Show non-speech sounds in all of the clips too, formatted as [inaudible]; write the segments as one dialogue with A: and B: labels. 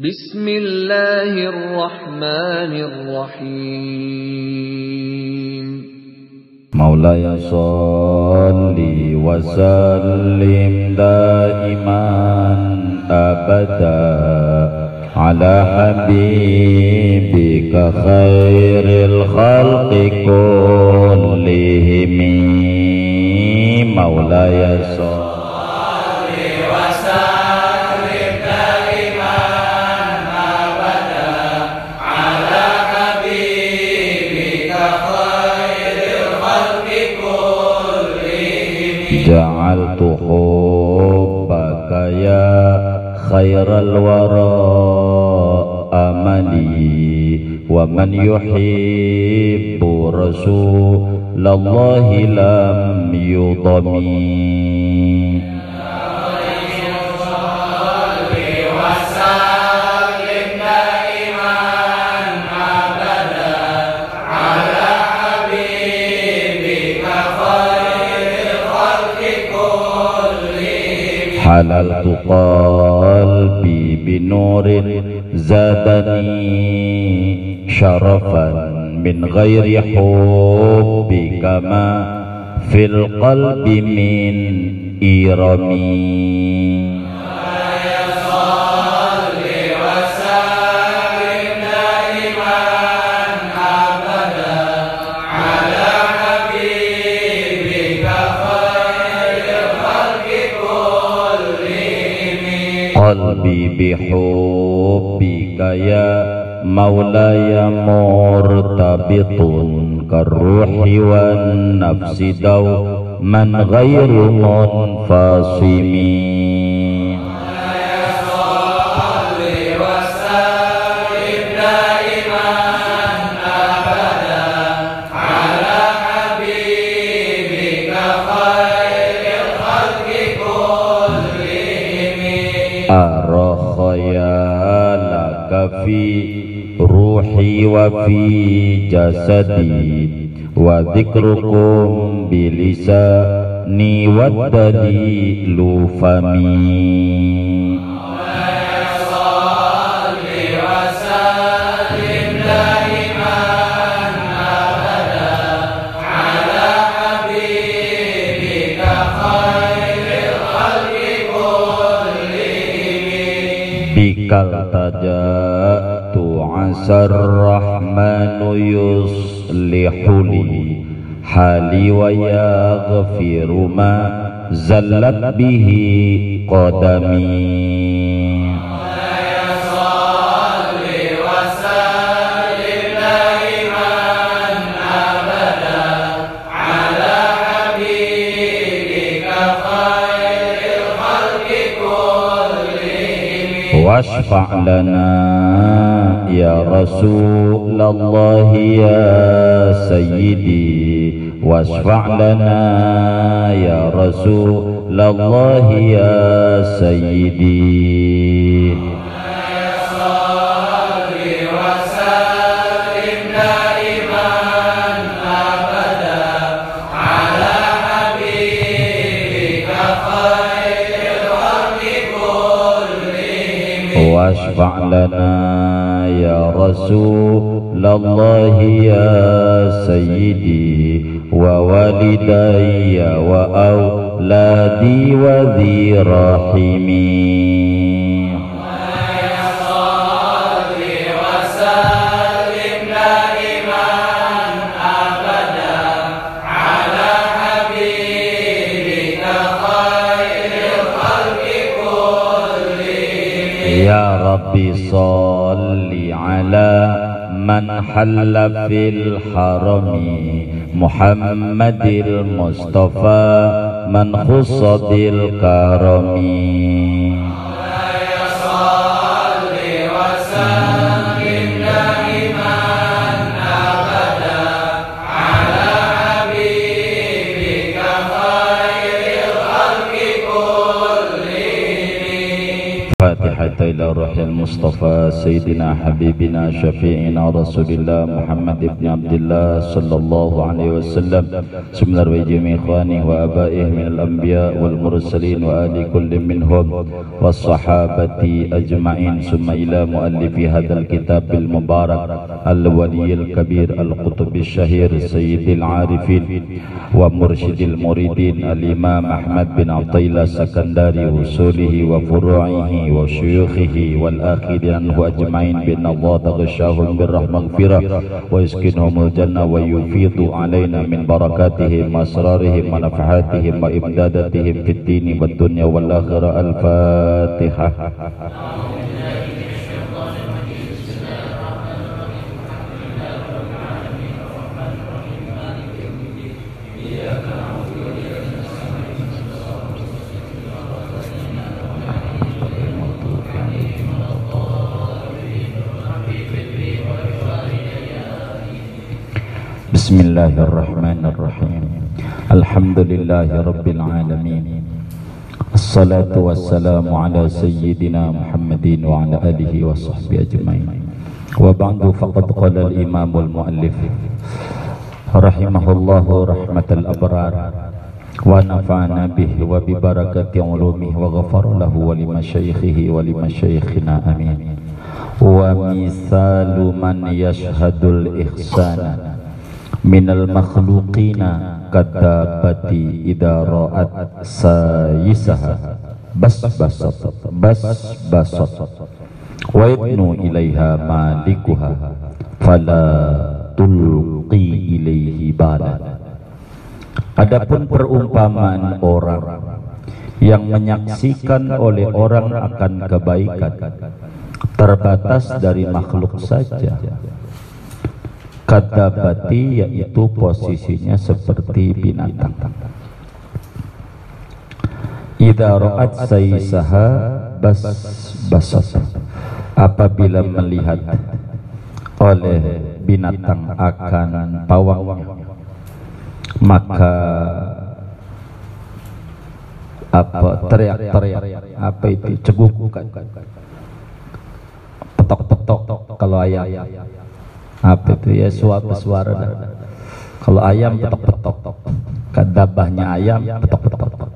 A: بسم الله الرحمن الرحيم.
B: مولاي صل وسلم دائما أبدا على حبيبك خير الخلق كلهم. مولاي صل خير الورى أملي ومن يحب رسول الله لم يضمي حللت قلبي بنور زادني شرفا من غير حبك ما في القلب من إيرمي قلبي بحبك يا مولاي مرتبط كالروح والنفس دوما غير منفصم في روحي وفي جسدي وذكركم بلساني والدليل فمي bikal tajatu عسى الرحمن يصلح لي حالي ويغفر ما زلت به قدمي. واشفع لنا يا رسول الله يا سيدي واشفع لنا يا رسول الله يا سيدي. واشفع لنا يا رسول الله يا سيدي ووالدي وأولادي وذي رحمي. ربي على من حل في الحرم محمد المصطفى من خص بالكرم.
C: إلى روح المصطفى سيدنا حبيبنا شفيعنا رسول الله محمد بن عبد الله صلى الله عليه وسلم. ثم جميع إخوانه وآبائه من الأنبياء والمرسلين وآل كل منهم والصحابة أجمعين. ثم إلى مؤلف هذا الكتاب المبارك الولي الكبير القطب الشهير سيد العارفين ومرشد المريدين الإمام أحمد بن عطيلة السكندري وصوله وفروعه وشيوخه والآخرين عنه أجمعين بأن الله تغشاهم بالرحمة ويسكنهم الجنة ويفيض علينا من بركاتهم وأسرارهم ونفحاتهم وإمداداتهم في الدين والدنيا والآخرة. الفاتحة. بسم الله الرحمن الرحيم. الحمد لله رب العالمين. الصلاة والسلام على سيدنا محمد وعلى آله وصحبه أجمعين. وبعد فقد قال الإمام المؤلف رحمه الله رحمة الأبرار ونفعنا به وببركة علومه وغفر له ولمشايخه ولمشايخنا أمين. ومثال من يشهد الإحسان. Minal makhlukina kadabati idza ra'at sayisaha bas basat bas basat. Wa ibnu ilaiha malikuha. Fala tulqi ilaihi bala. Adapun perumpamaan orang yang menyaksikan oleh orang akan kebaikan terbatas dari makhluk saja kata bati yaitu posisinya seperti binatang. Idza ra'at saysaha bas basat. Apabila melihat oleh binatang akan pawangnya maka apa teriak-teriak apa itu? Cegukan petok-petok kalau ayam apa itu ya? Suatu suara kalau ayam petok-petok. Kadabahnya ayam petok-petok.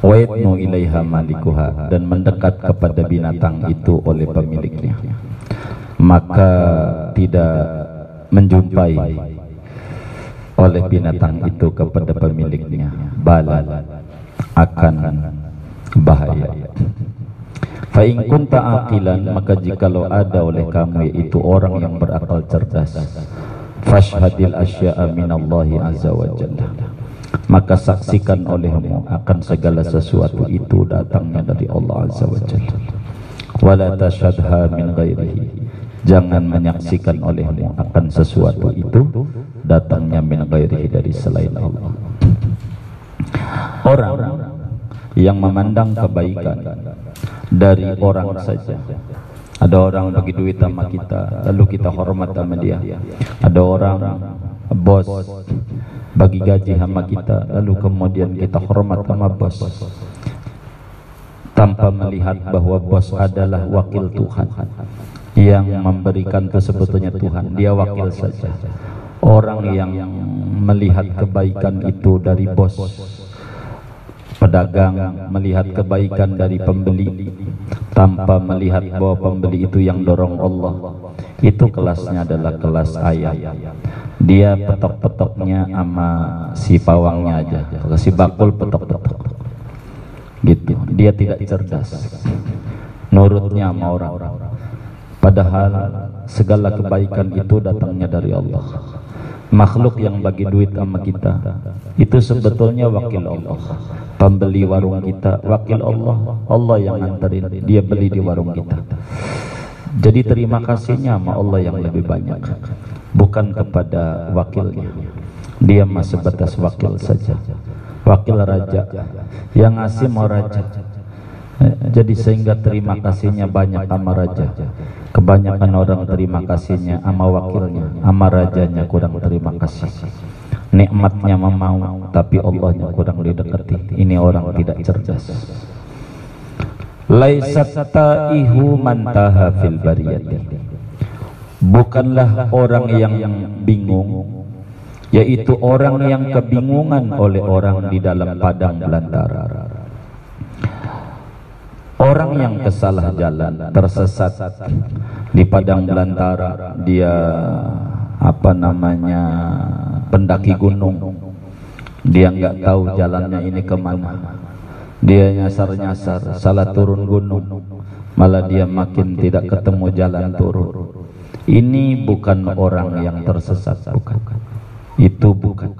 C: Waitnu ilaiha malikuha. Dan mendekat kepada binatang itu oleh pemiliknya. Maka tidak menjumpai oleh binatang itu kepada pemiliknya. Bala akan bahaya Fa in kunta aqilan maka jikalau ada oleh kamu yaitu orang yang berakal cerdas. Fashhadil asya'a minallahi azza wa jalla. Maka saksikan olehmu akan segala sesuatu itu datangnya dari Allah azza wa jalla. Wala tashhadha min ghairihi. Jangan menyaksikan olehmu akan sesuatu itu datangnya min ghairihi dari selain Allah. Orang yang memandang kebaikan dari orang saja. Ada orang bagi duit sama kita, lalu kita hormat sama dia. Ada orang bos bagi gaji sama kita, lalu kemudian kita hormat sama bos. Tanpa melihat bahwa bos adalah wakil Tuhan yang memberikan kesebutnya Tuhan, dia wakil saja. Orang yang melihat kebaikan itu dari bos pedagang melihat kebaikan dari pembeli tanpa melihat bahwa pembeli itu yang dorong Allah. Itu kelasnya adalah kelas ayam dia petok-petoknya sama si pawangnya aja si bakul petok-petok. Gitu. Dia tidak cerdas. Nurutnya sama orang. Padahal segala kebaikan itu datangnya dari Allah makhluk yang bagi duit sama kita. Itu sebetulnya wakil Allah. Pembeli warung kita wakil Allah. Allah yang nganterin dia beli di warung kita. Jadi terima kasihnya sama Allah yang lebih banyak. Bukan kepada wakilnya. Dia masih sebatas wakil saja. Wakil raja. Yang ngasih mau raja. Jadi sehingga terima kasihnya banyak sama raja kebanyakan orang terima kasihnya sama wakilnya sama rajanya kurang terima kasih. Nikmatnya memau tapi Allahnya kurang didekati. Ini orang tidak cerdas. Laisat ta'ihu man taha fil bariyati. Bukanlah orang yang bingung yaitu orang yang kebingungan oleh orang di dalam padang belantara orang yang kesalah jalan tersesat di padang belantara dia apa namanya pendaki gunung. Dia nggak tahu jalannya ini ke mana. Dia nyasar-nyasar salah turun gunung. Malah dia makin tidak ketemu jalan turun. Ini bukan orang yang tersesat bukan. Itu bukan.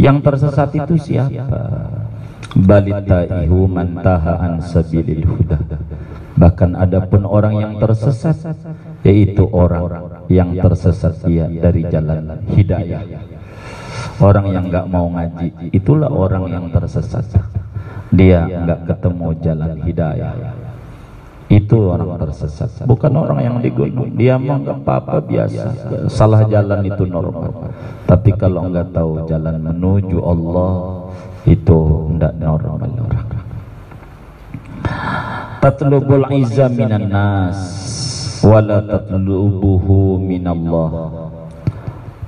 C: Yang tersesat itu siapa balita ihu mantaha an sabilil huda. Bahkan adapun orang yang tersesat yaitu orang yang tersesat ia dari jalan hidayah. Orang yang enggak mau ngaji itulah orang yang tersesat. Dia nggak ketemu jalan hidayah. Itu orang tersesat. Bukan orang yang di gunung dia mau nggak apa-apa biasa. Salah jalan itu normal. Tapi kalau nggak tahu jalan menuju Allah itu tidak normal orang tatlubul izza minan nas wala tatlubuhu minallah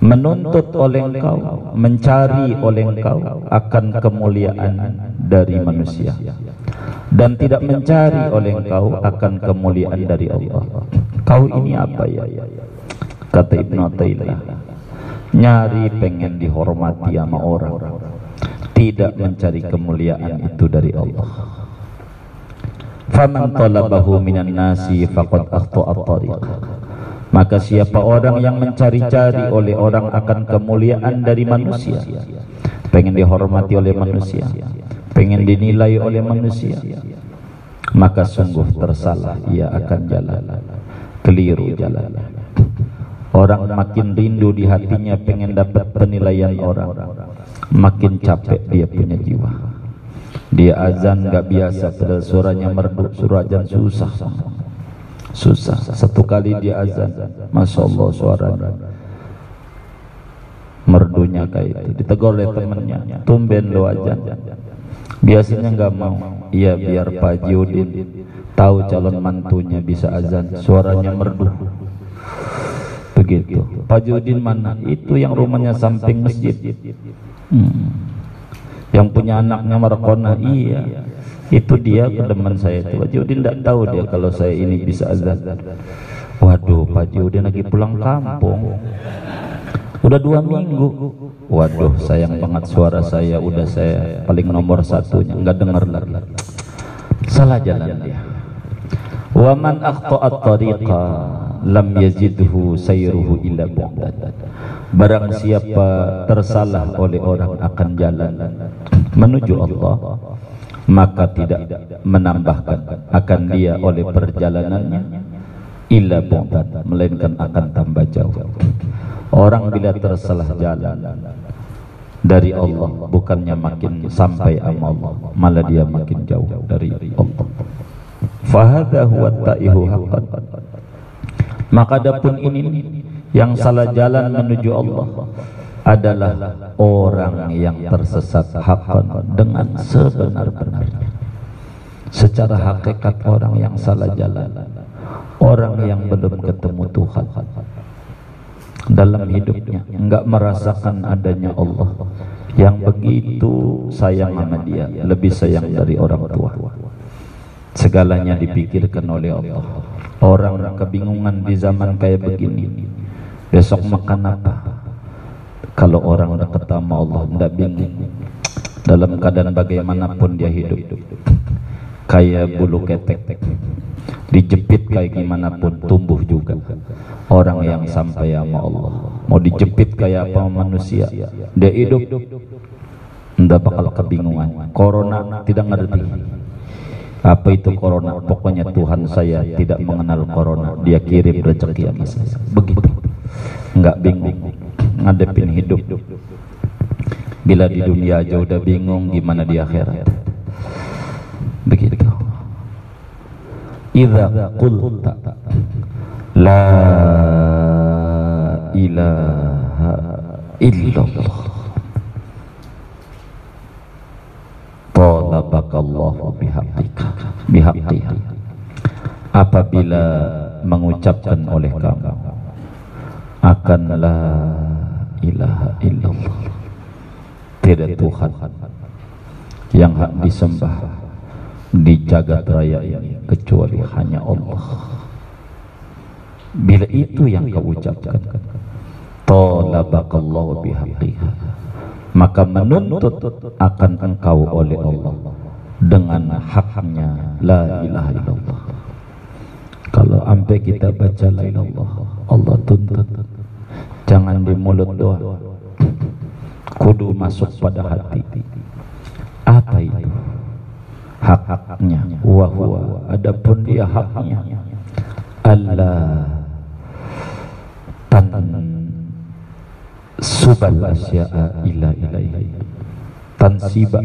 C: menuntut oleh engkau, mencari oleh engkau akan kemuliaan dari manusia dan tidak mencari oleh engkau akan kemuliaan dari Allah. Kau ini apa ya? Kata Ibnu Athaillah, nyari pengen dihormati sama orang, tidak mencari kemuliaan itu dari Allah. Faman talabahu minan nasi faqad akhta'a at-tariq. Maka siapa orang yang mencari-cari oleh orang akan kemuliaan dari manusia. Pengen dihormati oleh manusia. Pengen dinilai oleh manusia. Maka sungguh tersalah ia akan jalan. Keliru jalan. Orang makin rindu di hatinya pengen dapat penilaian orang Makin capek dia punya jiwa. Dia azan gak biasa padahal suaranya merdu Suara susah. Susah. Satu kali dia azan masya Allah suaranya merdunya kayak itu. Ditegur oleh temannya tumben lo azan. Biasanya nggak mau. Iya biar Pak Judin tahu calon mantunya bisa azan. Suaranya merdu begitu. Pak Judin mana itu yang rumahnya samping masjid. Hmm. yang punya anaknya Markona iya. Itu dia teman saya itu. Pak Judin tidak tahu dia kalau saya ini bisa azan. Waduh Pak Judin lagi pulang kampung. Udah dua minggu. Waduh sayang banget suara saya. Udah saya paling nomor satunya. Nggak dengar lagi. Salah jalan dia. Waman akhta'at tariqa lam yazidhu sayruhu illa bu'dad barang siapa tersalah oleh orang akan jalan menuju Allah maka tidak menambahkan akan dia oleh perjalanannya illa bu'dan melainkan akan tambah jauh. Orang bila tersalah jalan dari Allah bukannya makin sampai Allah malah dia makin jauh dari Allah. Fahadha huwa ta'ihu haqqan maka adapun ini yang salah jalan menuju Allah adalah orang yang tersesat hakon dengan sebenar-benarnya. Secara hakikat orang yang salah jalan orang yang belum ketemu Tuhan dalam hidupnya enggak merasakan adanya Allah yang begitu sayang sama dia lebih sayang dari orang tua. Segalanya dipikirkan oleh Allah orang kebingungan di zaman kayak begini. Besok makan apa? Kalau orang udah ketemu Allah tidak bingung. Dalam keadaan bagaimanapun dia hidup. Kayak bulu ketek. Dijepit kayak gimana pun tumbuh juga. Orang yang sampai sama Allah. Mau dijepit kayak apa manusia? Dia hidup. Tidak bakal kebingungan. Corona tidak ngerti apa itu corona? Pokoknya Tuhan saya tidak mengenal corona. Dia kirim rezeki sama saya. Begitu. Enggak bingung. Ngadepin hidup. Bila di dunia aja udah bingung gimana di akhirat? Begitu. Idza qulta la ilaha illallah bihaqqika apabila mengucapkan oleh kamu akan la ilaha illallah. Tidak Tuhan yang hak disembah di jagat raya ini kecuali hanya Allah. Bila itu yang kau ucapkan talabakallahu bihaqqiha maka menuntut akan engkau oleh Allah dengan haknya la ilaha illallah. Kalau sampai kita baca la ilallah Allah tuntut. Jangan di mulut doa kudu masuk pada hati. Apa itu? Hak-haknya wa huwa. Adapun dia haknya. Allah tan subal asya'a ila ilaihi tansiba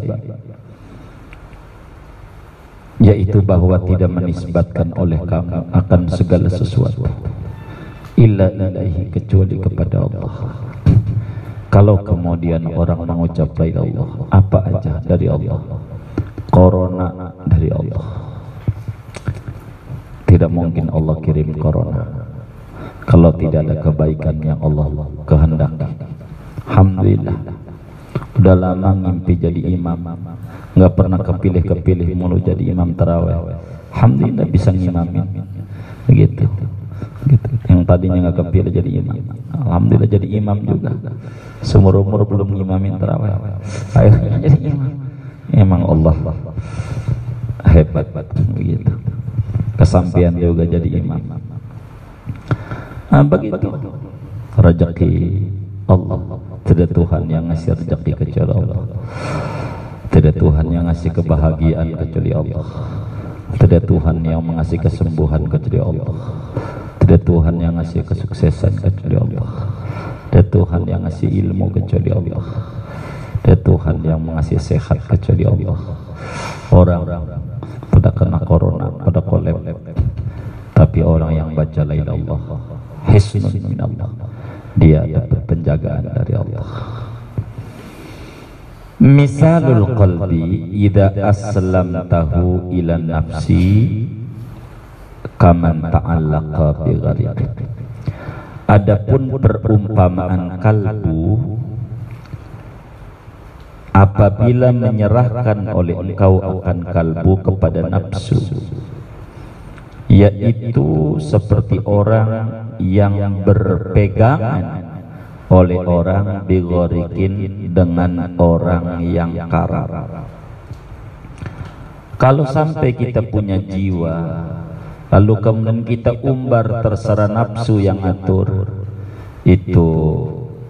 C: yaitu bahwa tidak menisbatkan oleh kamu akan segala sesuatu. Illa ilaihi kecuali kepada Allah. Kalau kemudian orang mengucap la Allah apa aja dari Allah? Corona dari Allah. Tidak mungkin Allah kirim corona kalau tidak ada kebaikan yang Allah kehendaki. Alhamdulillah. Udah lama ngimpi jadi imam. Nggak pernah kepilih-kepilih mulu jadi imam terawih Alhamdulillah bisa ngimamin. Begitu. Gitu. yang tadinya nggak kepilih jadi imam. Alhamdulillah jadi imam juga. Seumur umur belum ngimamin terawih akhirnya jadi imam. Emang Allah hebat. Begitu. Kesampian juga jadi imam nah, begitu. Rezeki Allah. Tidak Tuhan yang ngasih rezeki kecuali Allah. Tidak Tuhan yang ngasih kebahagiaan kecuali Allah. Tidak Tuhan yang mengasih kesembuhan kecuali Allah. Tidak Tuhan yang ngasih kesuksesan kecuali Allah. Tidak Tuhan yang ngasih ilmu kecuali Allah. Tidak Tuhan yang mengasih sehat kecuali Allah. Orang pada kena corona pada kolab tapi orang yang baca la Allah hisnun minallah dia dapat penjagaan dari Allah Misalul qalbi idza aslamtahu ila nafsi kaman ta'allaqa bi ghairi. Adapun perumpamaan kalbu apabila menyerahkan oleh engkau akan kalbu kepada nafsu yaitu seperti orang yang berpegangan oleh orang bigorikin dengan orang yang karar. Kalau sampai kita punya jiwa, lalu kemudian kita umbar terserah nafsu yang atur, itu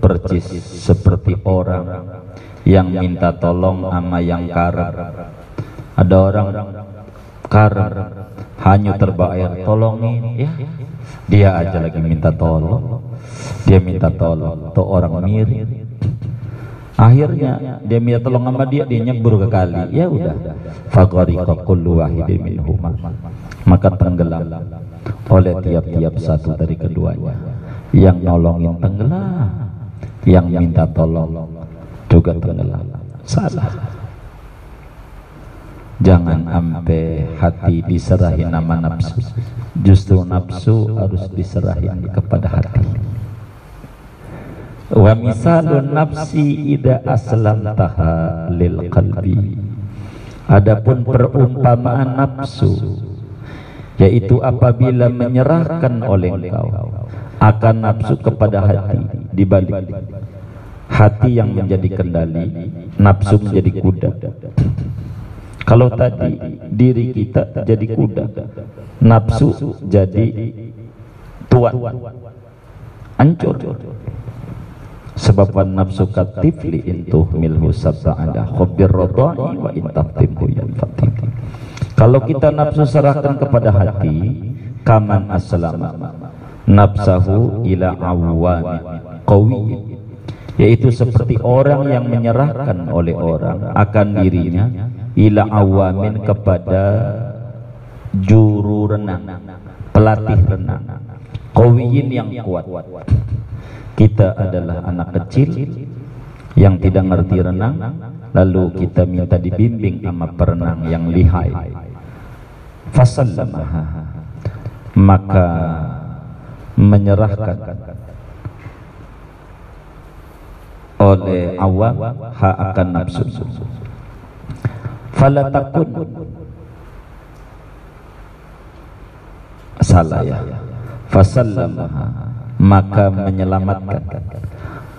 C: percis seperti orang yang minta tolong sama yang karar. Ada orang karar, hanya terbawa air, tolongin, ya. Dia aja lagi minta tolong. Dia minta tolong tuh orang mirip akhirnya dia minta tolong sama dia dia nyebur ke kali. Ya udah. Fagharika kullu wahidin minhuma. Maka tenggelam oleh tiap-tiap satu dari keduanya. Yang nolongin tenggelam yang minta tolong juga tenggelam. Salah jangan sampai hati diserahin nama nafsu. Justru nafsu harus diserahin kepada hati. Wa misalun nafsi ida aslamtaha lil qalbi. Adapun perumpamaan nafsu yaitu apabila menyerahkan oleh engkau akan nafsu kepada hati dibalik. Hati yang menjadi kendali nafsu menjadi kuda kalau tadi diri kita jadi kuda nafsu jadi tuan. Hancur. Sebab nafsu katifli intuh milhu sab'ada khubbir radai wa intaftimhu yanfatim kalau kita nafsu serahkan kepada hati kaman aslama nafsahu ila awwami qawi yaitu seperti orang yang menyerahkan oleh orang akan dirinya ila awamin kepada juru renang pelatih renang qawiyin yang kuat. Kita adalah anak kecil yang tidak ngerti renang lalu kita minta dibimbing sama perenang yang lihai. Fasallamaha maka menyerahkan oleh awam ha akan nafsu. Fala takun. Salah ya. Fasallamaha. Maka menyelamatkan.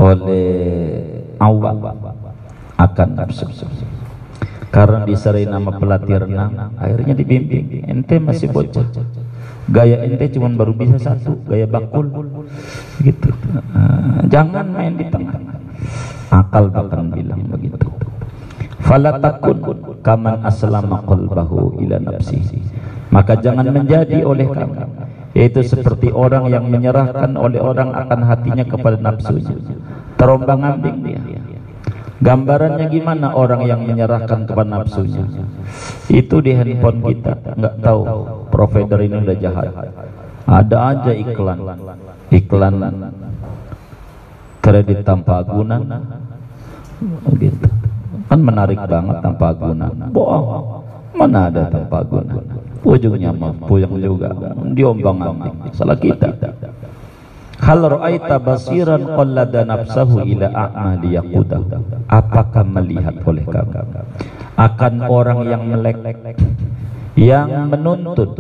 C: Oleh awam akan nafsu. Karena diserai nama pelatih renang akhirnya dibimbing. Ente masih bocah gaya ente cuma baru bisa satu gaya bakul. Gitu. Uh, jangan main di tengah. Akal bahkan bilang begitu. Fala takun kaman aslama qalbahu ila nafsi. Maka jangan menjadi oleh kamu. Yaitu seperti orang yang menyerahkan oleh orang akan hatinya kepada nafsunya. Terombang ambing gambarannya gimana orang yang menyerahkan kepada nafsunya? Itu di handphone kita. Nggak tahu. Provider ini udah jahat. Ada aja iklan. Iklan kredit tanpa agunan. Gitu. Kan menarik banget tanpa agunan. Bohong. Mana ada tanpa agunan? Ujungnya mah puyeng juga. Diombang ambing salah kita Hal ra'aita basiran qallada nafsahu ila a'mali yaqudah. Apakah melihat oleh kamu? Akan orang yang melek yang menuntut.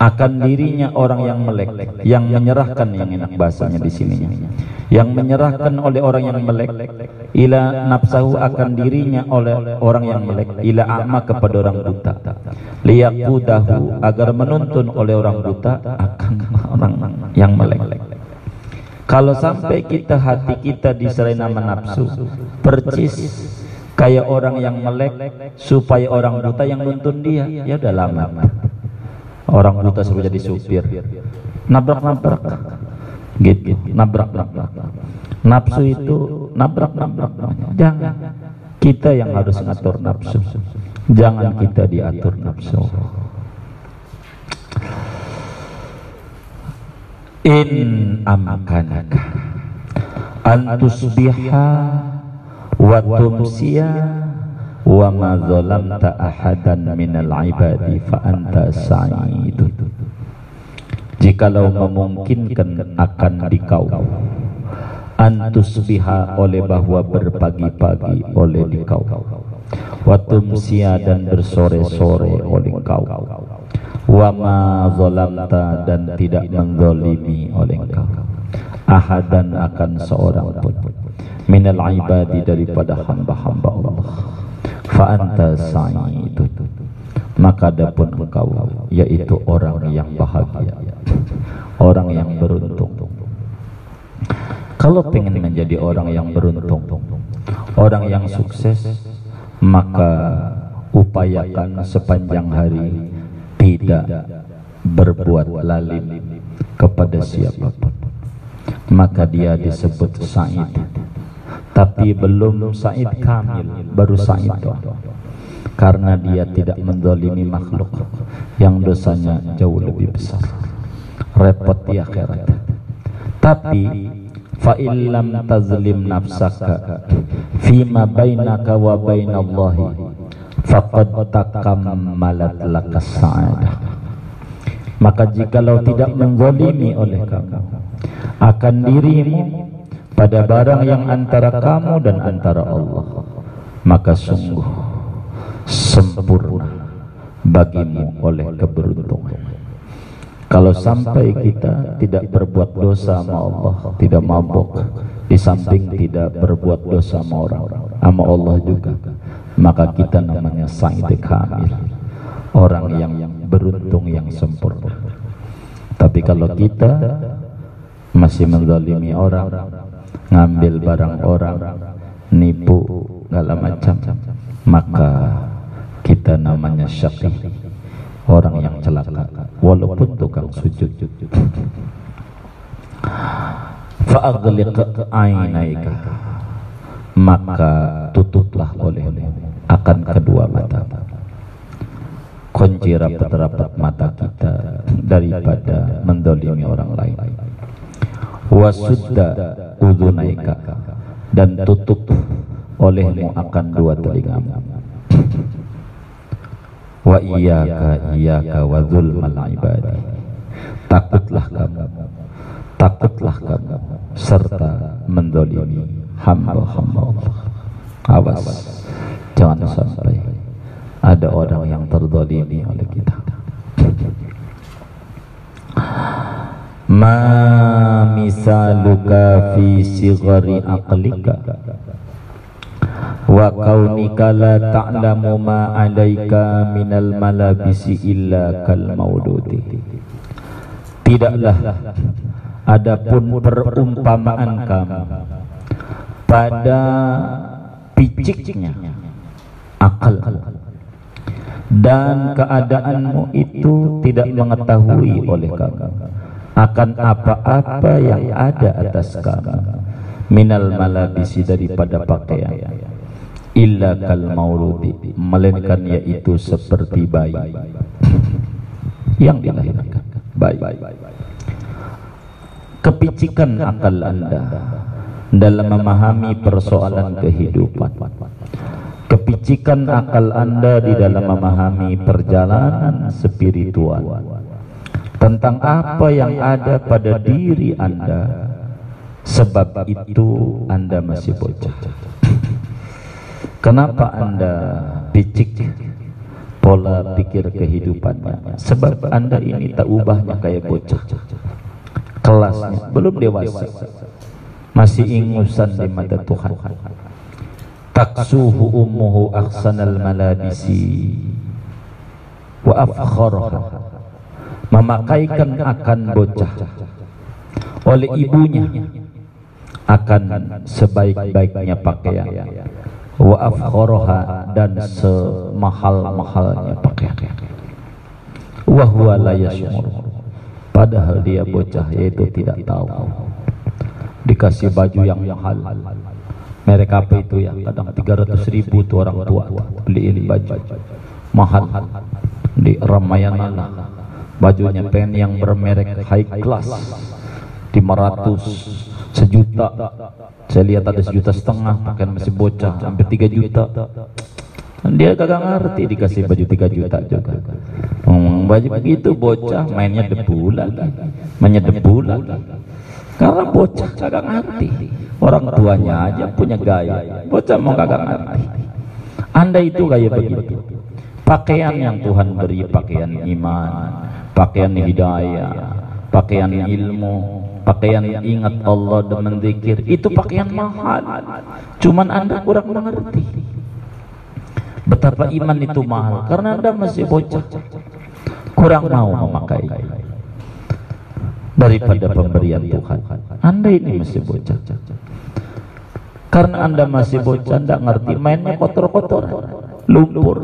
C: Akan dirinya orang yang melek yang menyerahkan yang enak bahasanya di sini. Yang menyerahkan oleh orang yang melek ila nafsahu akan dirinya oleh orang yang melek. Ila a'ma kepada orang buta. Liyaqudahu agar menuntun oleh orang buta akan orang yang melek. Kalau sampai kita hati kita diserai nama nafsu percis kayak orang yang melek supaya orang buta yang nuntun dia ya udah lama. Orang buta suruh jadi supir. Nabrak nabrak gitu. Nabrak nabrak nafsu itu nabrak nabrak jangan. Kita yang harus ngatur nafsu. Jangan kita diatur nafsu. In amkanaka antusbiha wa tumsiya wa ma zalamta ahadan minal ibadi fa anta sa'idun. Jikalau memungkinkan akan dikau antusbiha oleh bahwa berpagi-pagi oleh dikau. Wa tumsiya dan bersore-sore oleh kau. Wa ma zalamta dan tidak menzalimi oleh kau. Ahadan akan seorang pun. Minal ibadi daripada hamba-hamba Allah. Fa anta sa'idun. Maka adapun engkau yaitu orang yang bahagia. Orang yang beruntung kalau pengen menjadi orang yang beruntung orang yang sukses maka upayakan sepanjang hari tidak berbuat lalim kepada siapa pun. Maka dia disebut sa'id. Tapi belum Said Kamil baru Said karena dia tidak mendolimi makhluk yang dosanya jauh lebih besar. Repot di akhirat. Tapi fa illam tazlim nafsaka fima bainaka wa bainallahi faqad takammalat lakas sa'adah maka jikalau tidak menzalimi oleh kamu akan dirimu pada barang yang antara kamu dan antara Allah. Maka sungguh sempurna bagimu oleh keberuntungan kalau sampai kita tidak berbuat dosa sama Allah tidak mabuk di samping tidak berbuat dosa sama orang sama Allah juga maka kita namanya sa'id kamil orang yang beruntung yang sempurna. Tapi kalau kita masih menzalimi orang ngambil barang orang nipu segala macam maka kita namanya syaqi orang yang celaka walaupun tukang sujud. Fa'aghliq ainaika maka tutuplah oleh akan kedua mata. Kunci rapat-rapat mata kita daripada mendolimi orang lain. Wasudda udunaika dan tutup olehmu akan dua telingamu wa iyyaka iyyaka wa dzulmal ibadi. Takutlah kamu takutlah kamu serta mendolimi hamba-hamba Allah. Awas jangan sampai ada orang yang terdolimi oleh kita. Ma misaluka fi sigari aqlika wa kaunika la ta'lamu ma alaika minal malabisi illa kal maududi. Tidaklah adapun perumpamaan kamu pada piciknya akal dan keadaanmu itu tidak mengetahui oleh kamu akan apa-apa yang ada atas kamu. Minal malabisi daripada pakaian illa kal mauludi. Melainkan yaitu seperti bayi. [laughs] Yang dilahirkan. Bayi. Kepicikan akal anda dalam memahami persoalan kehidupan. Kepicikan akal anda di dalam memahami perjalanan spiritual tentang apa yang ada pada diri anda. Sebab itu anda masih bocah Kenapa anda picik pola pikir kehidupannya? Sebab anda ini tak ubahnya kayak bocah. Kelasnya belum dewasa. Masih ingusan di mata Tuhan. Taksuhu ummuhu aksanal malabisi wa afkharha. Memakaikan akan bocah oleh ibunya akan sebaik-baiknya pakaian wa afkharaha dan semahal-mahalnya. Pakaian wa huwa padahal dia bocah yaitu tidak tahu. Dikasih baju yang mahal. Merek apa itu ya? Kadang 300 ribu tuh orang tua beliin baju. Mahal. Di Ramayana bajunya pen yang bermerek high class. 500 sejuta. Saya lihat ada sejuta setengah pakaian masih bocah hampir tiga juta. Dia kagak ngerti dikasih baju tiga juta juga. Hmm, baju begitu bocah mainnya debu lagi. Mainnya debu karena bocah kagak ngerti. Orang tuanya aja punya gaya. Bocah mau kagak ngerti. Anda itu gaya begitu. Pakaian yang Tuhan beri pakaian iman pakaian hidayah pakaian ilmu pakaian ingat Allah dan menzikir itu pakaian mahal. cuman anda kurang mengerti. Betapa iman itu mahal karena anda masih bocah. kurang mau memakai. daripada pemberian Tuhan. Anda ini masih bocah. karena anda masih bocah anda ngerti. Mainnya kotor-kotor lumpur.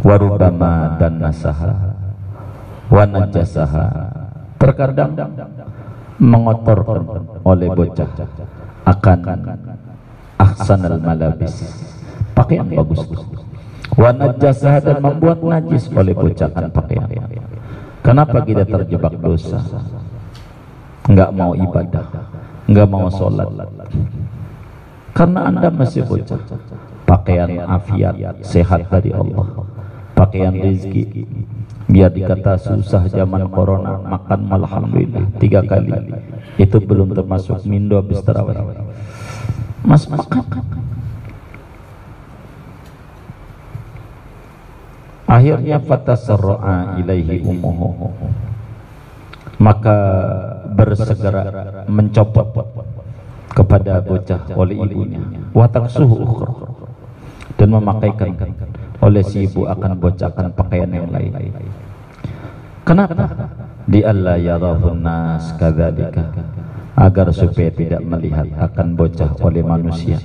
C: Warubama dan nasaha. Wanajasaha terkadang mengotorkan oleh bocah. Akan ahsanal malabis. Pakaian bagus. Warna jasa dan membuat najis oleh bocah akan pakaian. Kenapa kita terjebak dosa? Enggak mau ibadah. Enggak mau sholat. Karena anda masih bocah. Pakaian afiat sehat dari Allah. Pakaian rezeki biar dikata susah zaman corona makan alhamdulillah tiga kali. Itu belum termasuk mindo habis terawih. Mas makan. Akhirnya fatasarra'a ilaihi umuhu maka bersegera mencopot kepada bocah oleh ibunya. Watak suhu dan memakaikan oleh si ibu akan bocahkan pakaian yang lain kenapa? Di Allah ya nas kadzalika. Agar supaya tidak melihat akan bocah oleh manusia.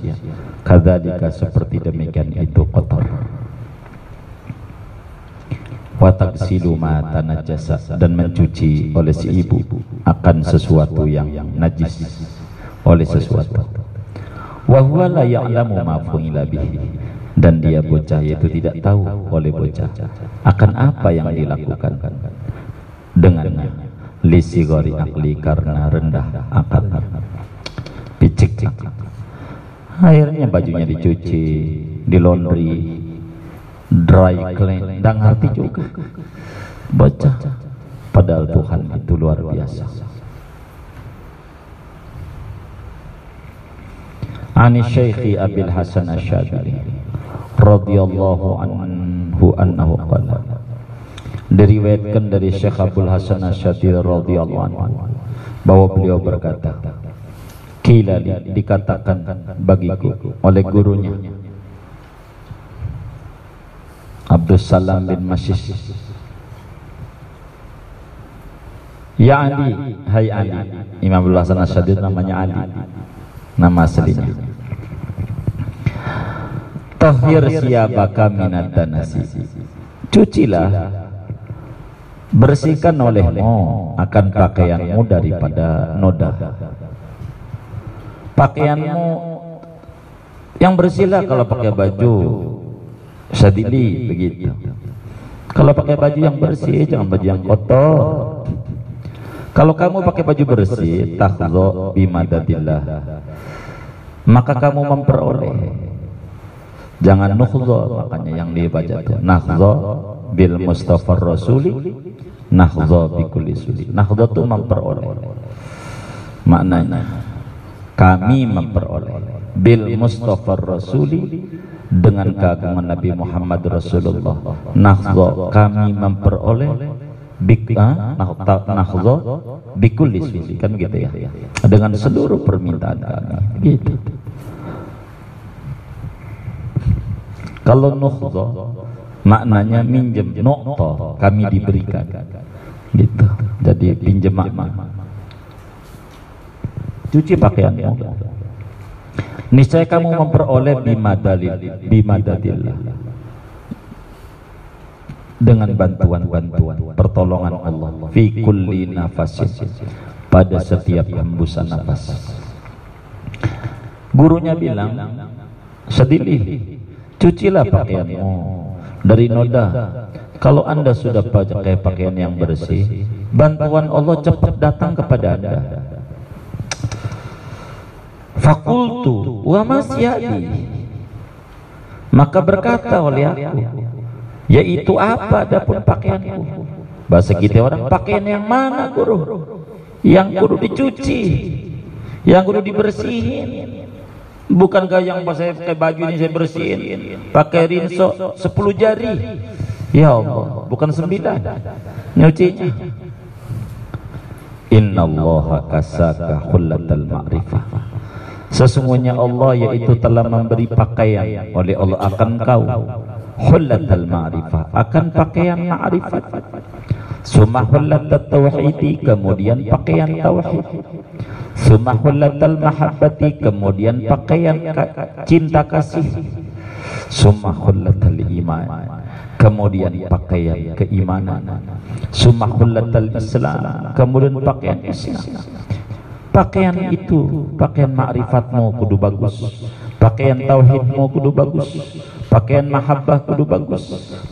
C: Kadzalika seperti demikian itu kotor. Watak silu mata najasa dan mencuci oleh si ibu akan sesuatu yang najis. Oleh sesuatu. Wa huwa la ya'lamu ma bihi. Dan dia bocah yaitu tidak tahu oleh bocah akan apa yang dilakukan dengannya. Lisigori akli karena rendah akal picik. Akhirnya bajunya dicuci di laundry dry clean. Dan ngerti juga. Baca padahal Tuhan itu luar biasa. Ani Syekhi Abil Hasan Asyadili radhiyallahu anhu annahu qala diriwayatkan dari Syekh Abdul Hasan Asyadili radhiyallahu anhu bahwa beliau berkata kila dikatakan bagiku oleh gurunya Abdul Salam bin Masis. Ya Ali, hai Ali Imam Abdul Hasan Asyadili namanya Ali nama aslinya. Tahir siabaka minat danasi cucilah bersihkan olehmu akan pakaianmu daripada noda. pakaianmu yang bersihlah kalau pakai baju. sadili begitu. kalau pakai baju yang bersih jangan baju yang kotor. kalau kamu pakai baju bersih tahzo bimadadillah maka kamu memperoleh. jangan nukhzo makanya yang dibaca itu nakhzo bil mustafa rasuli nakhzo bi kulli suli. Nakhzo itu memperoleh. Maknanya kami memperoleh. Bil mustafa rasuli dengan keagungan Nabi Muhammad Rasulullah. Nakhzo kami memperoleh bik ah, nahdha bikul suli. Kan gitu ya? Dengan seluruh permintaan kami. Gitu. Kalau nuhdha maknanya minjem nokto kami diberikan. Gitu. Jadi pinjam makna. Cuci pakaianmu niscaya kamu memperoleh bimadalil bimadadillah. Dengan bantuan-bantuan pertolongan Allah fi kulli nafasin pada setiap hembusan nafas. Gurunya bilang sedilih cucilah pakaianmu dari noda. Kalau anda sudah pakai pakaian yang bersih bantuan Allah cepat datang kepada anda. Fakultu wa masyadi. Maka berkata oleh aku yaitu apa adapun pakaianku? Bahasa kita orang pakaian yang mana guru? Yang kudu dicuci yang kudu dibersihin bukankah yang pas saya pakai baju ini saya bersihin? Pakai rinso 10 jari. Ya Allah bukan 9 nyucinya Inna Allah kasaka khullatal ma'rifah Sesungguhnya Allah yaitu telah memberi pakaian oleh Allah akan kau. Hullatal ma'rifah akan pakaian ma'rifat summa hullatat tauhidi kemudian pakaian tauhid. Summa hullatal mahabbati kemudian pakaian cinta kasih. Summa hullatal iman kemudian pakaian keimanan. Summa hullatal islam kemudian pakaian islam. Pakaian itu pakaian ma'rifatmu kudu bagus. Pakaian tauhidmu kudu bagus pakaian mahabbah kudu bagus.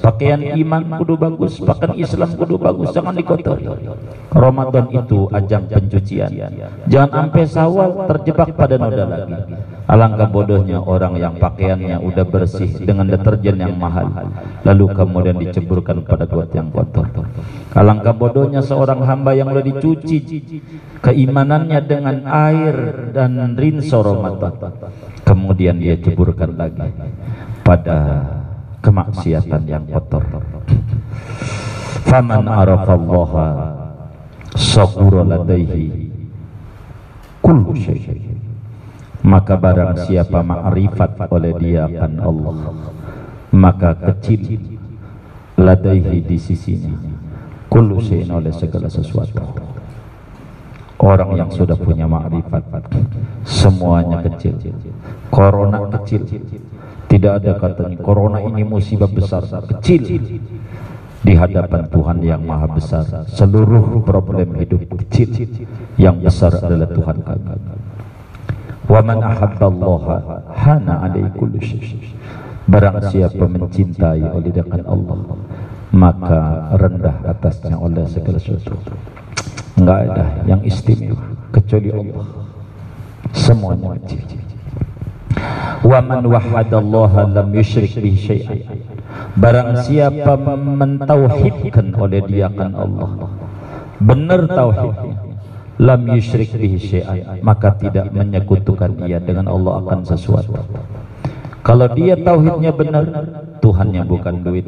C: Pakaian iman kudu bagus. Pakaian Islam kudu bagus. Jangan dikotori. Ramadan itu ajang pencucian. Jangan sampai sawal terjebak pada noda lagi. Alangkah bodohnya orang yang pakaiannya udah bersih dengan deterjen yang mahal. Lalu kemudian diceburkan pada got yang kotor. Alangkah bodohnya seorang hamba yang udah dicuci keimanannya dengan air dan rinso Ramadan. Kemudian dia ceburkan lagi pada kemaksiatan yang kotor. Faman arafallaha saqura ladaihi kullu syai. Maka barang siapa ma'rifat oleh dia akan Allah, maka kecil ladaihi di sisinya kullu syai'in oleh segala sesuatu. Orang yang sudah punya ma'rifat semuanya kecil. Corona kecil, tidak ada katanya. Corona ini musibah besar kecil. Di hadapan Tuhan yang maha besar. Seluruh problem hidup kecil. Yang besar adalah Tuhan kami. Wa man ahabballaha hana alaihi kullu barang siapa mencintai oleh dengan Allah maka rendah atasnya oleh segala sesuatu. Enggak ada yang istimewa kecuali Allah. Semuanya kecil wa man wahadallaha lam yusyrik bihi syai'an. Barang siapa mentauhidkan oleh dia kan Allah. Benar tauhidnya. Lam yusyrik bihi syai'an. Maka tidak menyekutukan dia dengan Allah akan sesuatu. Kalau dia tauhidnya benar Tuhannya bukan duit.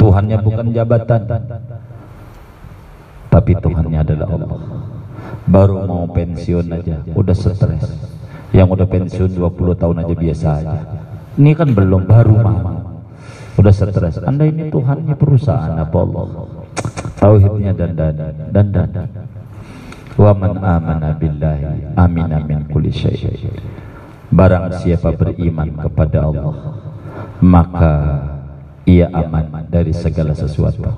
C: Tuhannya bukan jabatan. Tapi Tuhannya adalah Allah. Baru mau pensiun aja udah stres yang udah pensiun 20 tahun aja biasa aja. Ini kan belum baru mama udah stres. Anda ini Tuhannya perusahaan apa Allah. Tauhidnya dan dan dan dan, wa man amana billahi amin amin kulli syai. Barang siapa beriman kepada Allah maka ia aman dari segala sesuatu.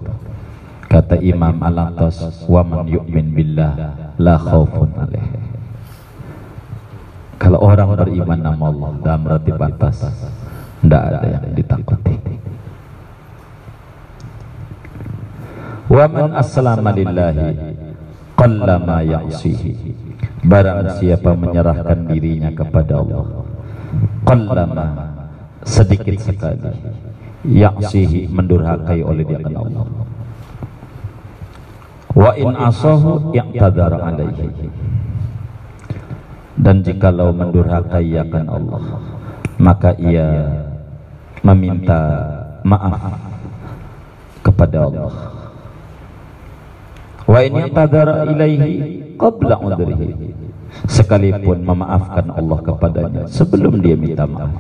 C: Kata Imam Al-Atas wa man yu'min billah la khaufun alaih kalau orang beriman nama Allah dalam rati batas tidak ada yang ditakuti wa man aslama lillahi qallama ya'sihi barang siapa menyerahkan dirinya kepada Allah qallama sedikit sekali ya'sihi mendurhakai oleh dia kepada Allah. Wa in asahu ya'tadhar alaihi dan jikalau mendurhakai akan Allah maka ia meminta maaf kepada Allah. Wa in ya'tadhar ilaihi qabla udrihi. Sekalipun memaafkan Allah kepadanya sebelum dia minta maaf.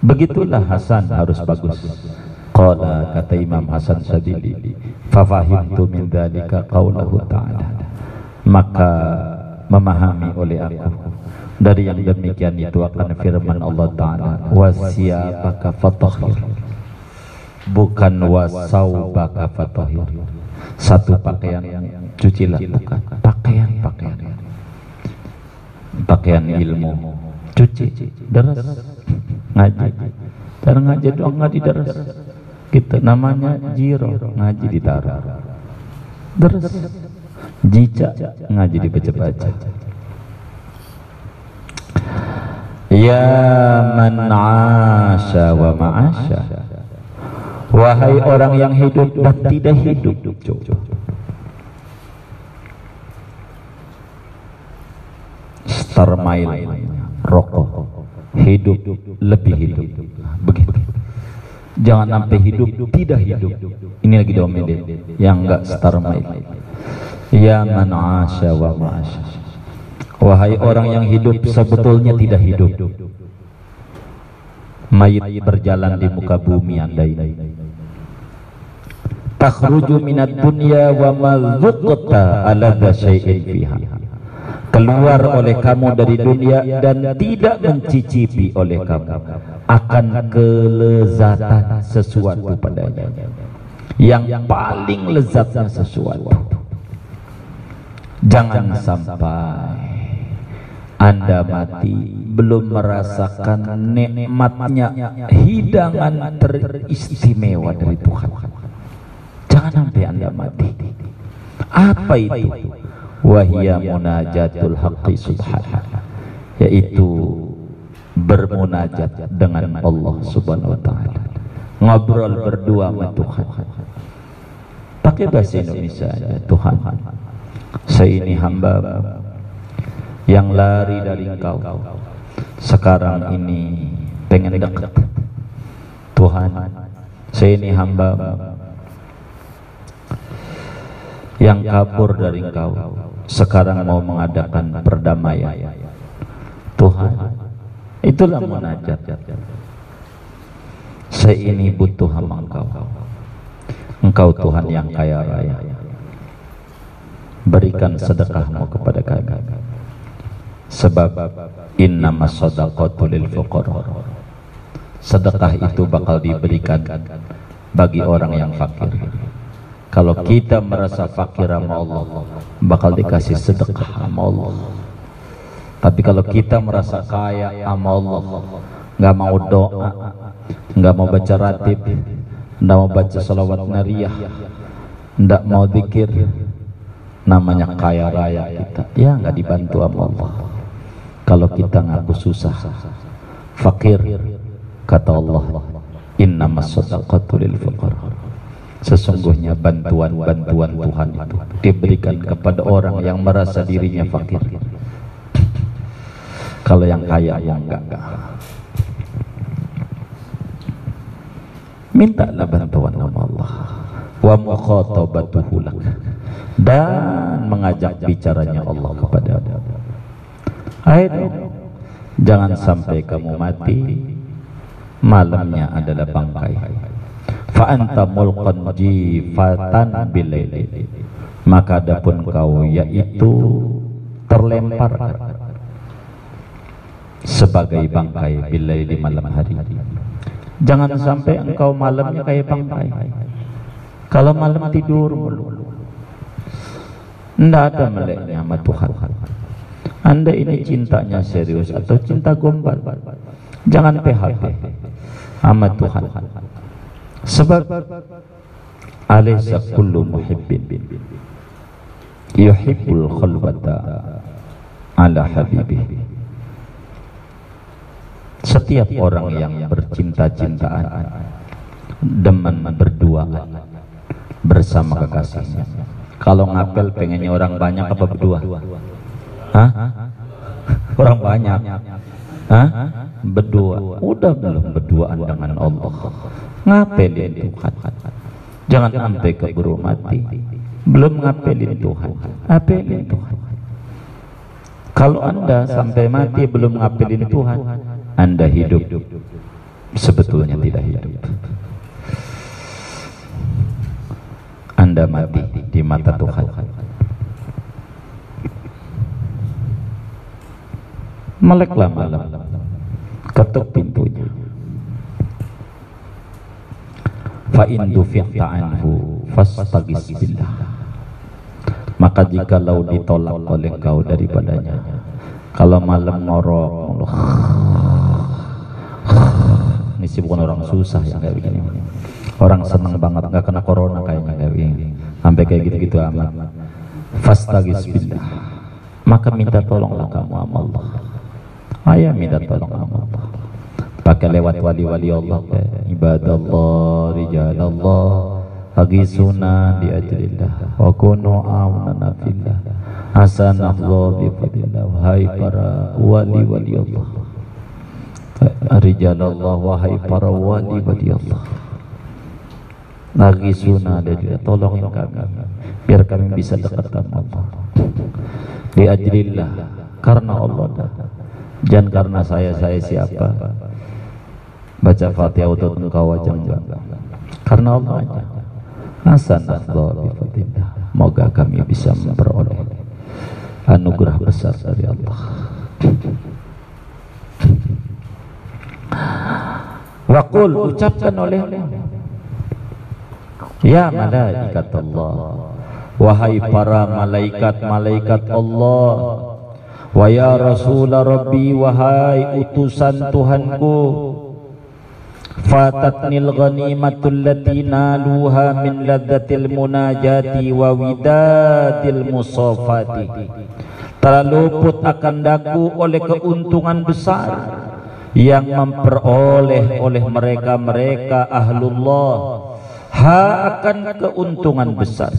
C: Begitulah Hasan harus bagus. Qala kata Imam Hasan Sadili fafahimtu min dzalika qaulahu ta'ala maka memahami oleh aku. Dari yang demikian itu akan firman Allah Ta'ala wasiyabaka fatahhir. Bukan wasaubaka fatahhir. Satu pakaian cucilah bukan pakaian pakaian. Pakaian ilmu cuci deras. Ngaji cara ngaji doang ngaji deras. Kita namanya jiro ngaji ditaruh deras jica ngaji dibaca-baca ya man asya wa ma'asya wahai orang yang hidup dan tidak hidup Starmail rokok. Hidup lebih hidup. Begitu. Jangan sampai hidup tidak hidup. Ini lagi domain yang enggak starmail ya man asya wa ma'asya wahai orang yang hidup sebetulnya tidak hidup. Mayit berjalan di muka bumi anda ini. Takhruju minat dunya wa ma dhuqta ala syai'in fiha. Keluar oleh kamu dari dunia dan tidak mencicipi oleh kamu akan kelezatan sesuatu padanya. Yang paling lezatnya sesuatu jangan sampai anda mati belum merasakan nikmatnya hidangan teristimewa dari Tuhan. Jangan sampai anda mati. Apa itu? Wahia munajatul haqqi subhanahu yaitu bermunajat dengan Allah subhanahu wa ta'ala. Ngobrol berdua sama Tuhan. Pakai bahasa Indonesia aja Tuhan saya ini hamba yang lari dari engkau. Sekarang ini pengen dekat. Tuhan saya ini hamba yang kabur dari engkau. Sekarang mau mengadakan perdamaian. Tuhan itulah munajat. Saya ini butuh hamba engkau. Engkau Tuhan yang kaya raya berikan sedekahmu kepada kami. Sebab innama sadaqatu lil fuqara. Sedekah itu bakal diberikan bagi orang yang fakir. Kalau kita merasa fakir sama Allah bakal dikasih sedekah sama Allah. Tapi kalau kita merasa kaya sama Allah nggak mau doa nggak mau baca ratib nggak mau baca salawat nariyah nggak mau zikir namanya kaya raya kita. Ya nggak dibantu sama Allah. Kalau kita ngaku susah. Fakir kata Allah innamas sadaqatu lil fuqara. Sesungguhnya bantuan-bantuan Tuhan itu diberikan kepada orang yang merasa dirinya fakir. Kalau yang kaya yang enggak mintalah bantuan sama Allah. Wa mukhatabatuhu lak dan mengajak bicaranya Allah kepada Ayo jangan sampai kamu mati. Malamnya adalah bangkai. Fa anta mulqan jifatan bilaili. Maka adapun kau yaitu terlempar sebagai bangkai bilaili malam hari. Jangan sampai engkau malamnya kayak bangkai. Kalau malam tidur mulu tidak ada meleknya sama Tuhan. Anda ini cintanya serius atau cinta gombal jangan PHP sama Tuhan. Sebab alaysa kullu muhibbin. Yuhibbul khalwata ala habibih. Setiap orang yang bercinta-cintaan demen berduaan bersama kekasihnya kalau ngapel pengennya orang banyak apa berdua? Hah? orang banyak. Hah? berdua. Udah belum berduaan dengan Allah. Ngapelin Tuhan. Jangan sampai keburu mati. Belum ngapelin Tuhan. Apelin Tuhan. Kalau anda sampai mati belum ngapelin Tuhan anda hidup sebetulnya tidak hidup anda mati di mata Tuhan. Meleklah malam ketuk pintunya. Fa in dufi'ta anhu fastagis billah. Maka jika lau ditolak oleh kau daripadanya kalau malam ngorok ini sih bukan orang susah ya kayak begini orang senang banget nggak kena corona kayaknya kayak begini sampai kayak gitu-gitu amat. Fastagis billah. Maka minta tolonglah kamu sama Allah. Ayah minta tolong sama Allah pakai lewat wali-wali Allah ibadallah rijalallah. Agisuna di ajrillah wa kunu aunana fillah. Hasanallah bi fadillah wahai para wali-wali Allah. Rijalallah wahai para wali-wali Allah agisuna dia tolongin kami biar kami bisa dekat sama Allah. Di ajrillah karena Allah. Jangan karena saya saya siapa? Baca fatihah untuk engkau aja enggak karena Allah aja. Hasan moga kami bisa memperoleh anugerah besar dari Allah. Wakul ucapkan oleh Ya malaikat Allah. Wahai para malaikat-malaikat Allah. Wa ya Rabbi wahai utusan Tuhanku. Fatatnil ghanimatul lati naluha min ladzatil munajati wa widadil musafati. Telah luput akan daku oleh keuntungan besar yang memperoleh oleh mereka-mereka ahlullah ha akan keuntungan besar.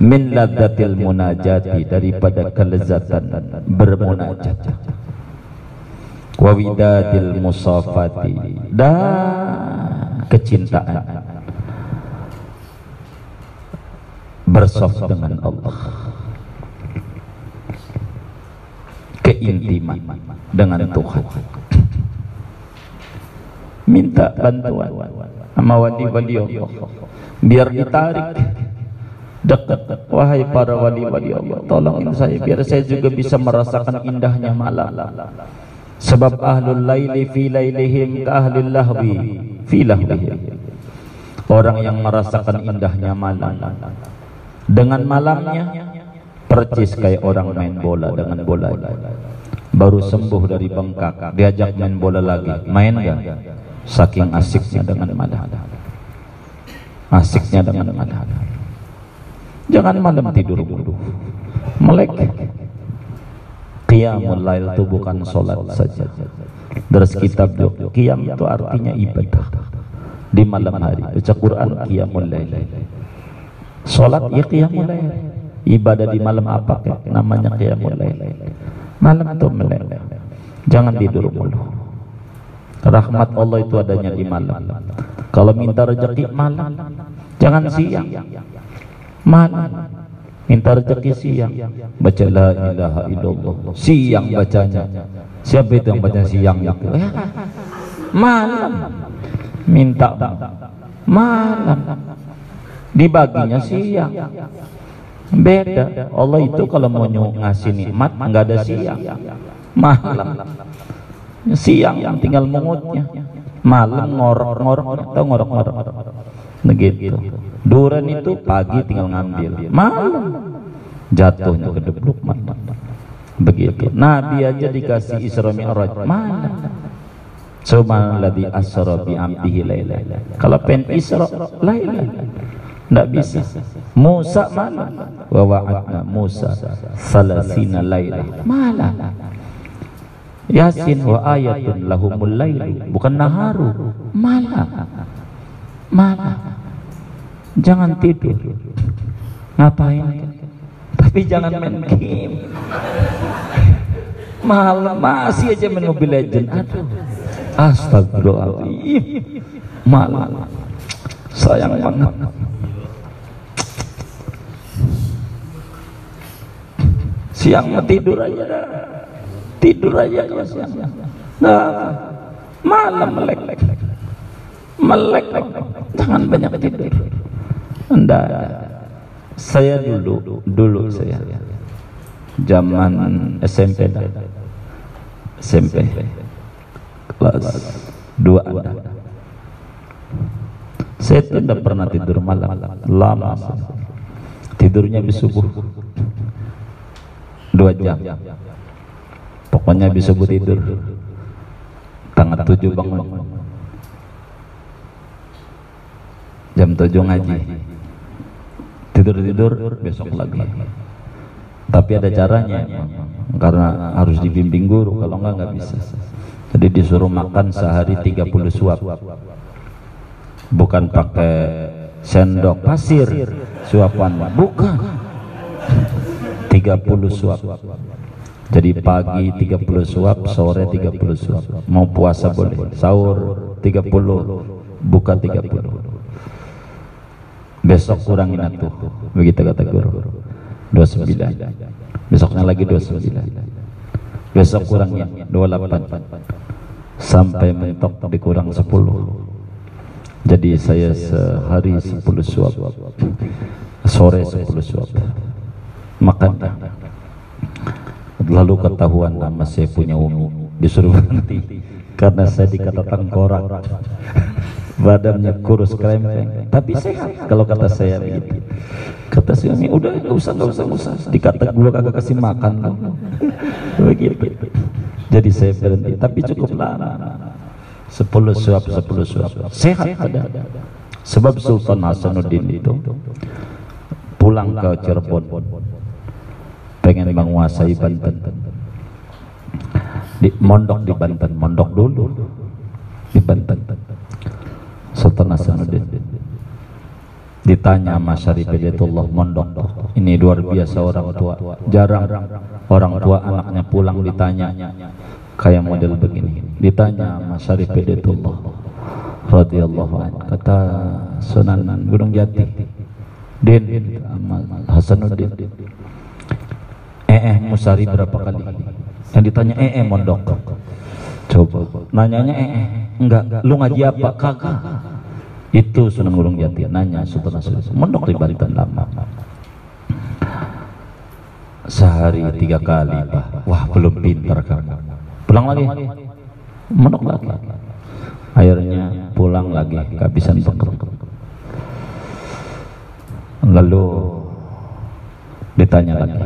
C: Min ladzatil munajati daripada kelezatan bermunajat. Wawidadil musafati dan kecintaan. Bersof dengan Allah. Keintiman dengan Tuhan. Minta bantuan sama wali-wali Allah. Biar ditarik. Dekat. Wahai para wali-wali Allah tolongin saya biar saya juga bisa merasakan indahnya malam. Sebab ahlul laili fi lailihim ka ahlil lahwi fi orang yang merasakan indahnya malam. Dengan malamnya percis kayak orang main bola dengan bola. Baru sembuh dari bengkak diajak main bola lagi. Main enggak saking asiknya dengan malam asiknya dengan malam jangan malam tidur dulu melek Qiyamul lail itu bukan solat saja Terus kitab juga. Qiyam itu artinya ibadah. Di malam hari. Baca Quran qiyamul lail. Salat ya qiyamul lail. Ibadah di malam apa? Namanya qiyamul lail. Malam itu meleleh. Jangan tidur mulu. Rahmat Allah itu adanya di malam. Kalau minta rezeki malam, jangan siang. Malam. Minta rezeki siang. Baca la ilaha illallah. Siang bacanya. Siapa itu yang baca siang itu? Eh, malam. Minta malam. Dibaginya siang. Beda. Allah itu kalau mau ngasih nikmat enggak ada siang. Malam. Siang yang tinggal mengutnya. Malam ngorok-ngorok atau ngorok-ngorok. Begitu. Duren itu pagi tinggal ngambil. Malam jatuhnya ke debluk. Begitu. Nabi aja dikasih Isra Mi'raj malam. Subhanalladzi asra bi 'abdihi laila. Kalau pen Isra laila. Enggak bisa. Musa malam. Wa wa'adna Musa salasina laila. Malam. Yasin wa ayatun lahumul lail bukan naharu malam. Malam. Jangan tidur. Ngapain? Tapi jangan main game. Malam masih aja main Mobile Legend aduh. Astagfirullahaladzim. Malam. Sayang banget. Siang tidur aja dah tidur aja ya siang. Nah malam melek? Melek jangan banyak tidur. Enggak saya dulu dulu saya. Zaman SMP SMP kelas dua saya tidak pernah tidur malam. Lama tidurnya habis subuh. Dua jam pokoknya habis subuh tidur. tanggal tujuh bangun. jam tujuh ngaji. tidur-tidur besok lagi. tapi ada caranya. karena harus dibimbing guru. kalau enggak enggak bisa. jadi disuruh makan sehari 30 suap. bukan pakai sendok pasir. suapan. Bukan. 30 suap jadi pagi 30 suap sore 30 suap. Mau puasa boleh. Sahur 30 buka 30 besok kurangin atuh. Begitu kata guru. 29 besoknya lagi 29 besok kurangin 28 sampai mentok dikurang 10 jadi saya sehari 10 suap. Sore 10 suap. Makan lalu ketahuan nama saya punya umi. Disuruh berhenti. Karena saya dikata tengkorak. Badannya kurus krempeng tapi sehat kalau kata saya begitu. Kata suami udah nggak usah nggak usah nggak usah. Dikata gua kagak kasih makan. Begitu. Jadi saya berhenti. Tapi cukup lama sepuluh suap sepuluh suap. Sehat ada. Sebab Sultan Hasanuddin itu pulang ke Cirebon pengen menguasai Banten. Di mondok di Banten. Mondok dulu. Di Banten. Sultan Hasanuddin ditanya Mas Syarif mondok ini luar biasa orang tua. Jarang orang tua anaknya pulang ditanya kayak model begini? Ditanya Mas Syarif Hidayatullah radhiyallahu anhu. Kata Sunan Gunung Jati Din Hasanuddin eh eh Musari berapa kali? Yang ditanya eh eh mondok. Coba. Nanyanya eh eh enggak. Lu ngaji apa? Kagak. Itu Sunan Gunung Jati. Nanya Sultan Hasanuddin mondok di Banten lama. Sehari tiga kali pak. Wah belum pintar kamu. Pulang lagi? Mondok lagi. Akhirnya pulang lagi kehabisan bekal lalu ditanya lagi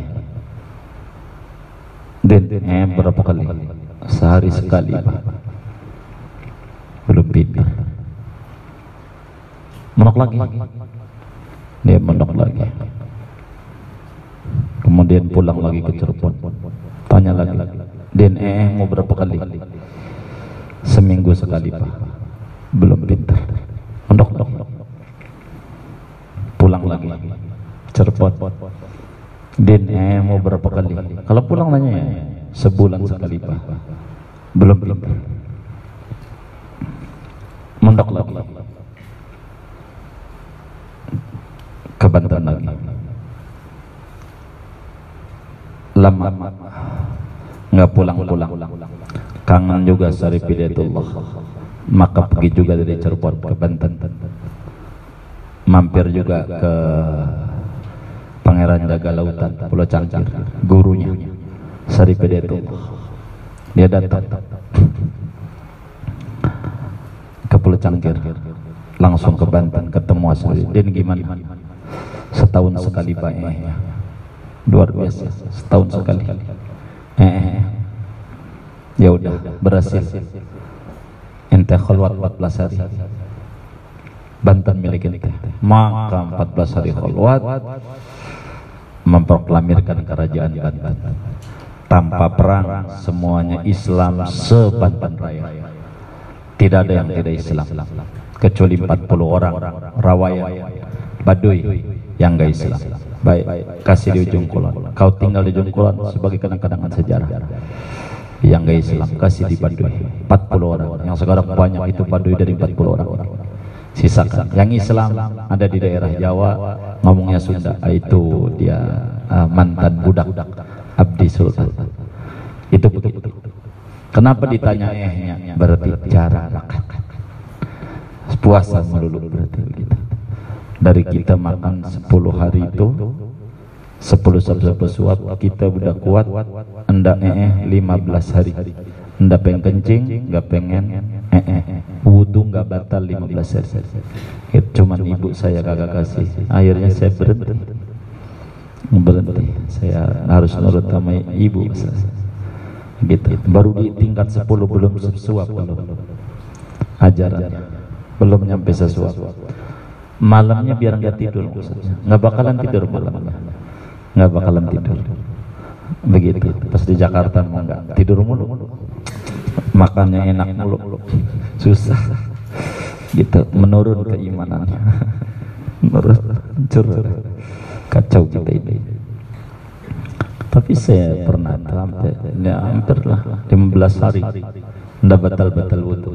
C: Den, eh berapa kali? Sehari sekali, Pak. Belum pintar. Menok lagi. Dia menok lagi. Kemudian pulang lagi ke Cirebon. Tanya lagi. Den, eh mau berapa kali? seminggu sekali pak belum pintar ondok ondok pulang lagi cerpot din mau berapa kali? Kalau pulang nanya ya sebulan sekali pak. Belum pintar mondok lagi. Ke Banten lagi. Lama. Nggak pulang-pulang kangen juga Sarif Hidayatullah maka pergi juga dari Cirebon ke Banten. Mampir juga ke Pangeran Jaga Lautan Pulau Cangkir gurunya Sarif Hidayatullah dia datang ke Pulau Cangkir langsung ke Banten ketemu Asri dan gimana? Setahun sekali Pak. Eh, luar biasa. Setahun sekali. Eh, eh. ya udah berhasil. Ente khalwat 14 hari. Banten milik ente. Maka 14 hari khalwat memproklamirkan kerajaan Banten. Tanpa perang semuanya Islam sebanten raya. Tidak ada yang tidak Islam kecuali 40 orang rawaya Baduy yang gak Islam. Baik kasih di ujung kulon. Kau tinggal di ujung kulon sebagai kenang-kenangan sejarah. Yang gak Islam kasih di Baduy. 40 orang. Yang sekarang banyak itu Baduy dari 40 orang. Sisakan. Yang Islam ada di daerah Jawa ngomongnya Sunda itu dia uh, mantan budak Abdi Sultan. Itu begitu. Kenapa ditanya ehnya? Berarti cara makan puasa melulu berarti begitu. Dari kita makan 10 hari itu 10 sabda suap kita udah kuat endak eh 15 hari. Endak pengen kencing enggak pengen eh eh wudhu enggak batal 15 hari. Itu cuman ibu saya kagak kasih. akhirnya saya berhenti. berhenti. Saya harus nurut sama ibu gitu. Baru di tingkat 10 belum sesuap belum. Ajaran. Belum nyampe sesuap. Malamnya biar nggak tidur nggak bakalan tidur malamnya nggak bakalan tidur. Begitu. Pas di Jakarta mau nggak tidur mulu makannya enak mulu susah gitu menurun keimanannya menurun hancur kacau kita ini tapi saya pernah sampai ya, hampir lah 15 hari ndak batal-batal wudhu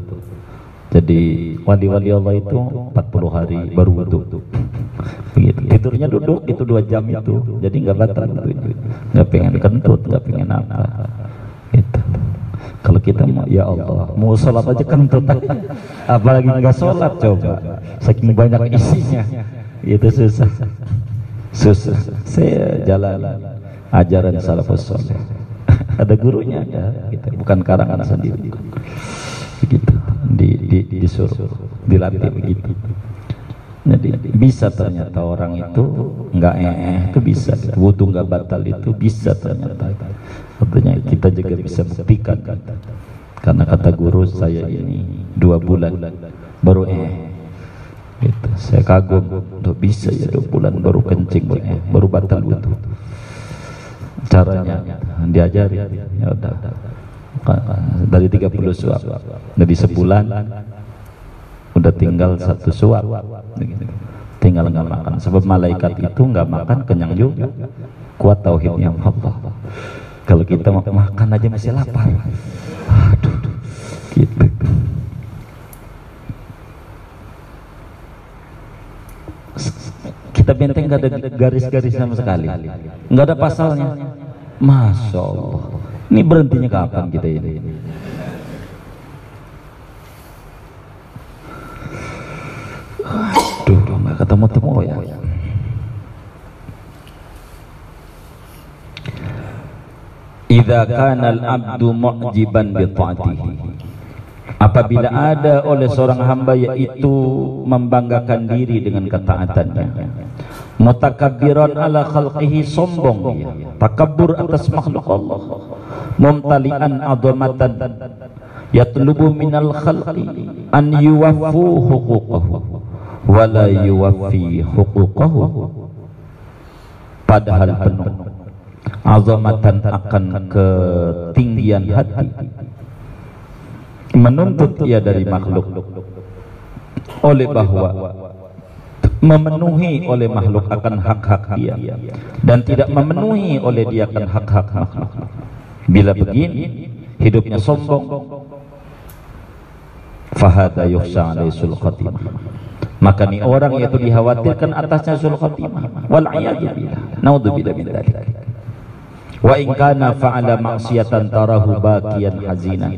C: jadi wali-wali Allah itu 40 hari baru wudhu. Begitu. Tidurnya duduk itu dua jam itu. Jadi nggak batal itu. Nggak pengen kentut, nggak pengen apa. Kalau kita mau ya Allah, mau sholat aja kentut Apalagi nggak sholat coba. Saking banyak isinya. Itu susah. Susah. Saya jalan ajaran salafus soleh. [laughs] ada gurunya ada, gitu. bukan karangan sendiri begitu di, di, disuruh dilatih begitu jadi bisa ternyata orang itu nggak eh itu bisa. Wudhu nggak batal itu bisa ternyata. Artinya kita juga bisa buktikan. Karena kata guru saya ini dua bulan baru eh itu saya kagum untuk bisa ya dua bulan baru kencing baru, eh, baru batal wudhu. Caranya diajari. Ya udah. Dari 30 suap. Dari sebulan udah tinggal satu suap. Tinggal nggak makan. Sebab malaikat itu nggak makan kenyang juga. Kuat tauhidnya Allah. Kalau kita mau makan aja masih lapar. Aduh gitu. Kita benteng nggak ada garis-garis sama sekali. Nggak ada pasalnya. Masya Allah. Ini berhentinya kapan kita ini? Aduh, nggak ketemu-temu ya. Idza kana al-'abdu mu'jiban bi ta'atihi. Apabila ada oleh seorang hamba yaitu membanggakan diri dengan ketaatannya. Mutakabbiran ala khalqihi sombong dia. Takabur atas makhluk Allah. Mumtalian adamatan. Yatlubu minal khalqi an yuwaffu huquqahu wa la yuwaffi huquqahu. Padahal penuh azamatan akan ketinggian hati. Menuntut ia dari makhluk. Oleh bahwa memenuhi oleh makhluk akan hak-hak dia dan tidak memenuhi oleh dia akan hak-hak makhluk. Bila begini hidupnya sombong. Fahada yuhsa alaihi khatimah maka ni orang yaitu dikhawatirkan atasnya sul khatimah wal billah. Naudzubillah min dzalik wa in kana fa'ala maksiatan tarahu baqiyan hazina.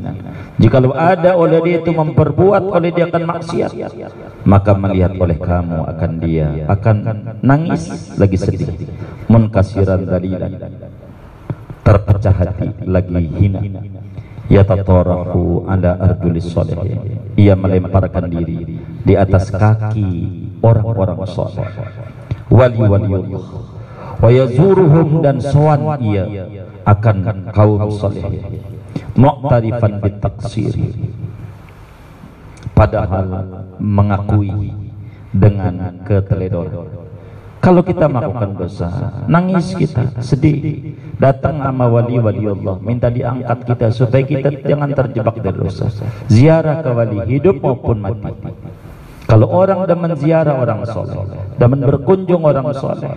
C: Jikalau ada oleh dia itu memperbuat oleh dia akan maksiat maka melihat oleh kamu akan dia akan nangis lagi sedih munkasiran dalilan terpecah hati lagi hina yatatarahu ala ardulis soleh. Ia melemparkan diri di atas kaki orang-orang soleh. Wali-wali Allah. Wa yazuruhum dan sowan ia akan kaum saleh muqtarifan bitaksir. Padahal mengakui dengan keteledoran kalau kita melakukan dosa, nangis kita, sedih, datang sama wali-wali Allah, minta diangkat kita supaya kita jangan terjebak dari dosa. Ziarah ke wali, hidup maupun mati. Kalau orang demen ziarah orang soleh, demen berkunjung orang soleh,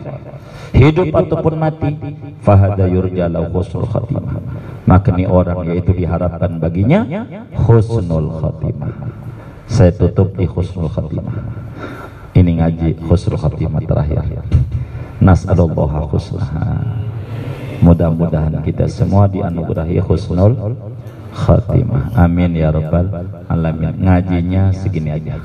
C: hidup ataupun mati fahada yurjalau husnul khatimah maka ini orang yaitu diharapkan baginya husnul khatimah saya tutup di husnul khatimah ini ngaji husnul khatimah terakhir. Nas'alullah husnah mudah-mudahan kita semua dianugerahi husnul khatimah. Amin ya rabbal alamin. Ngajinya segini aja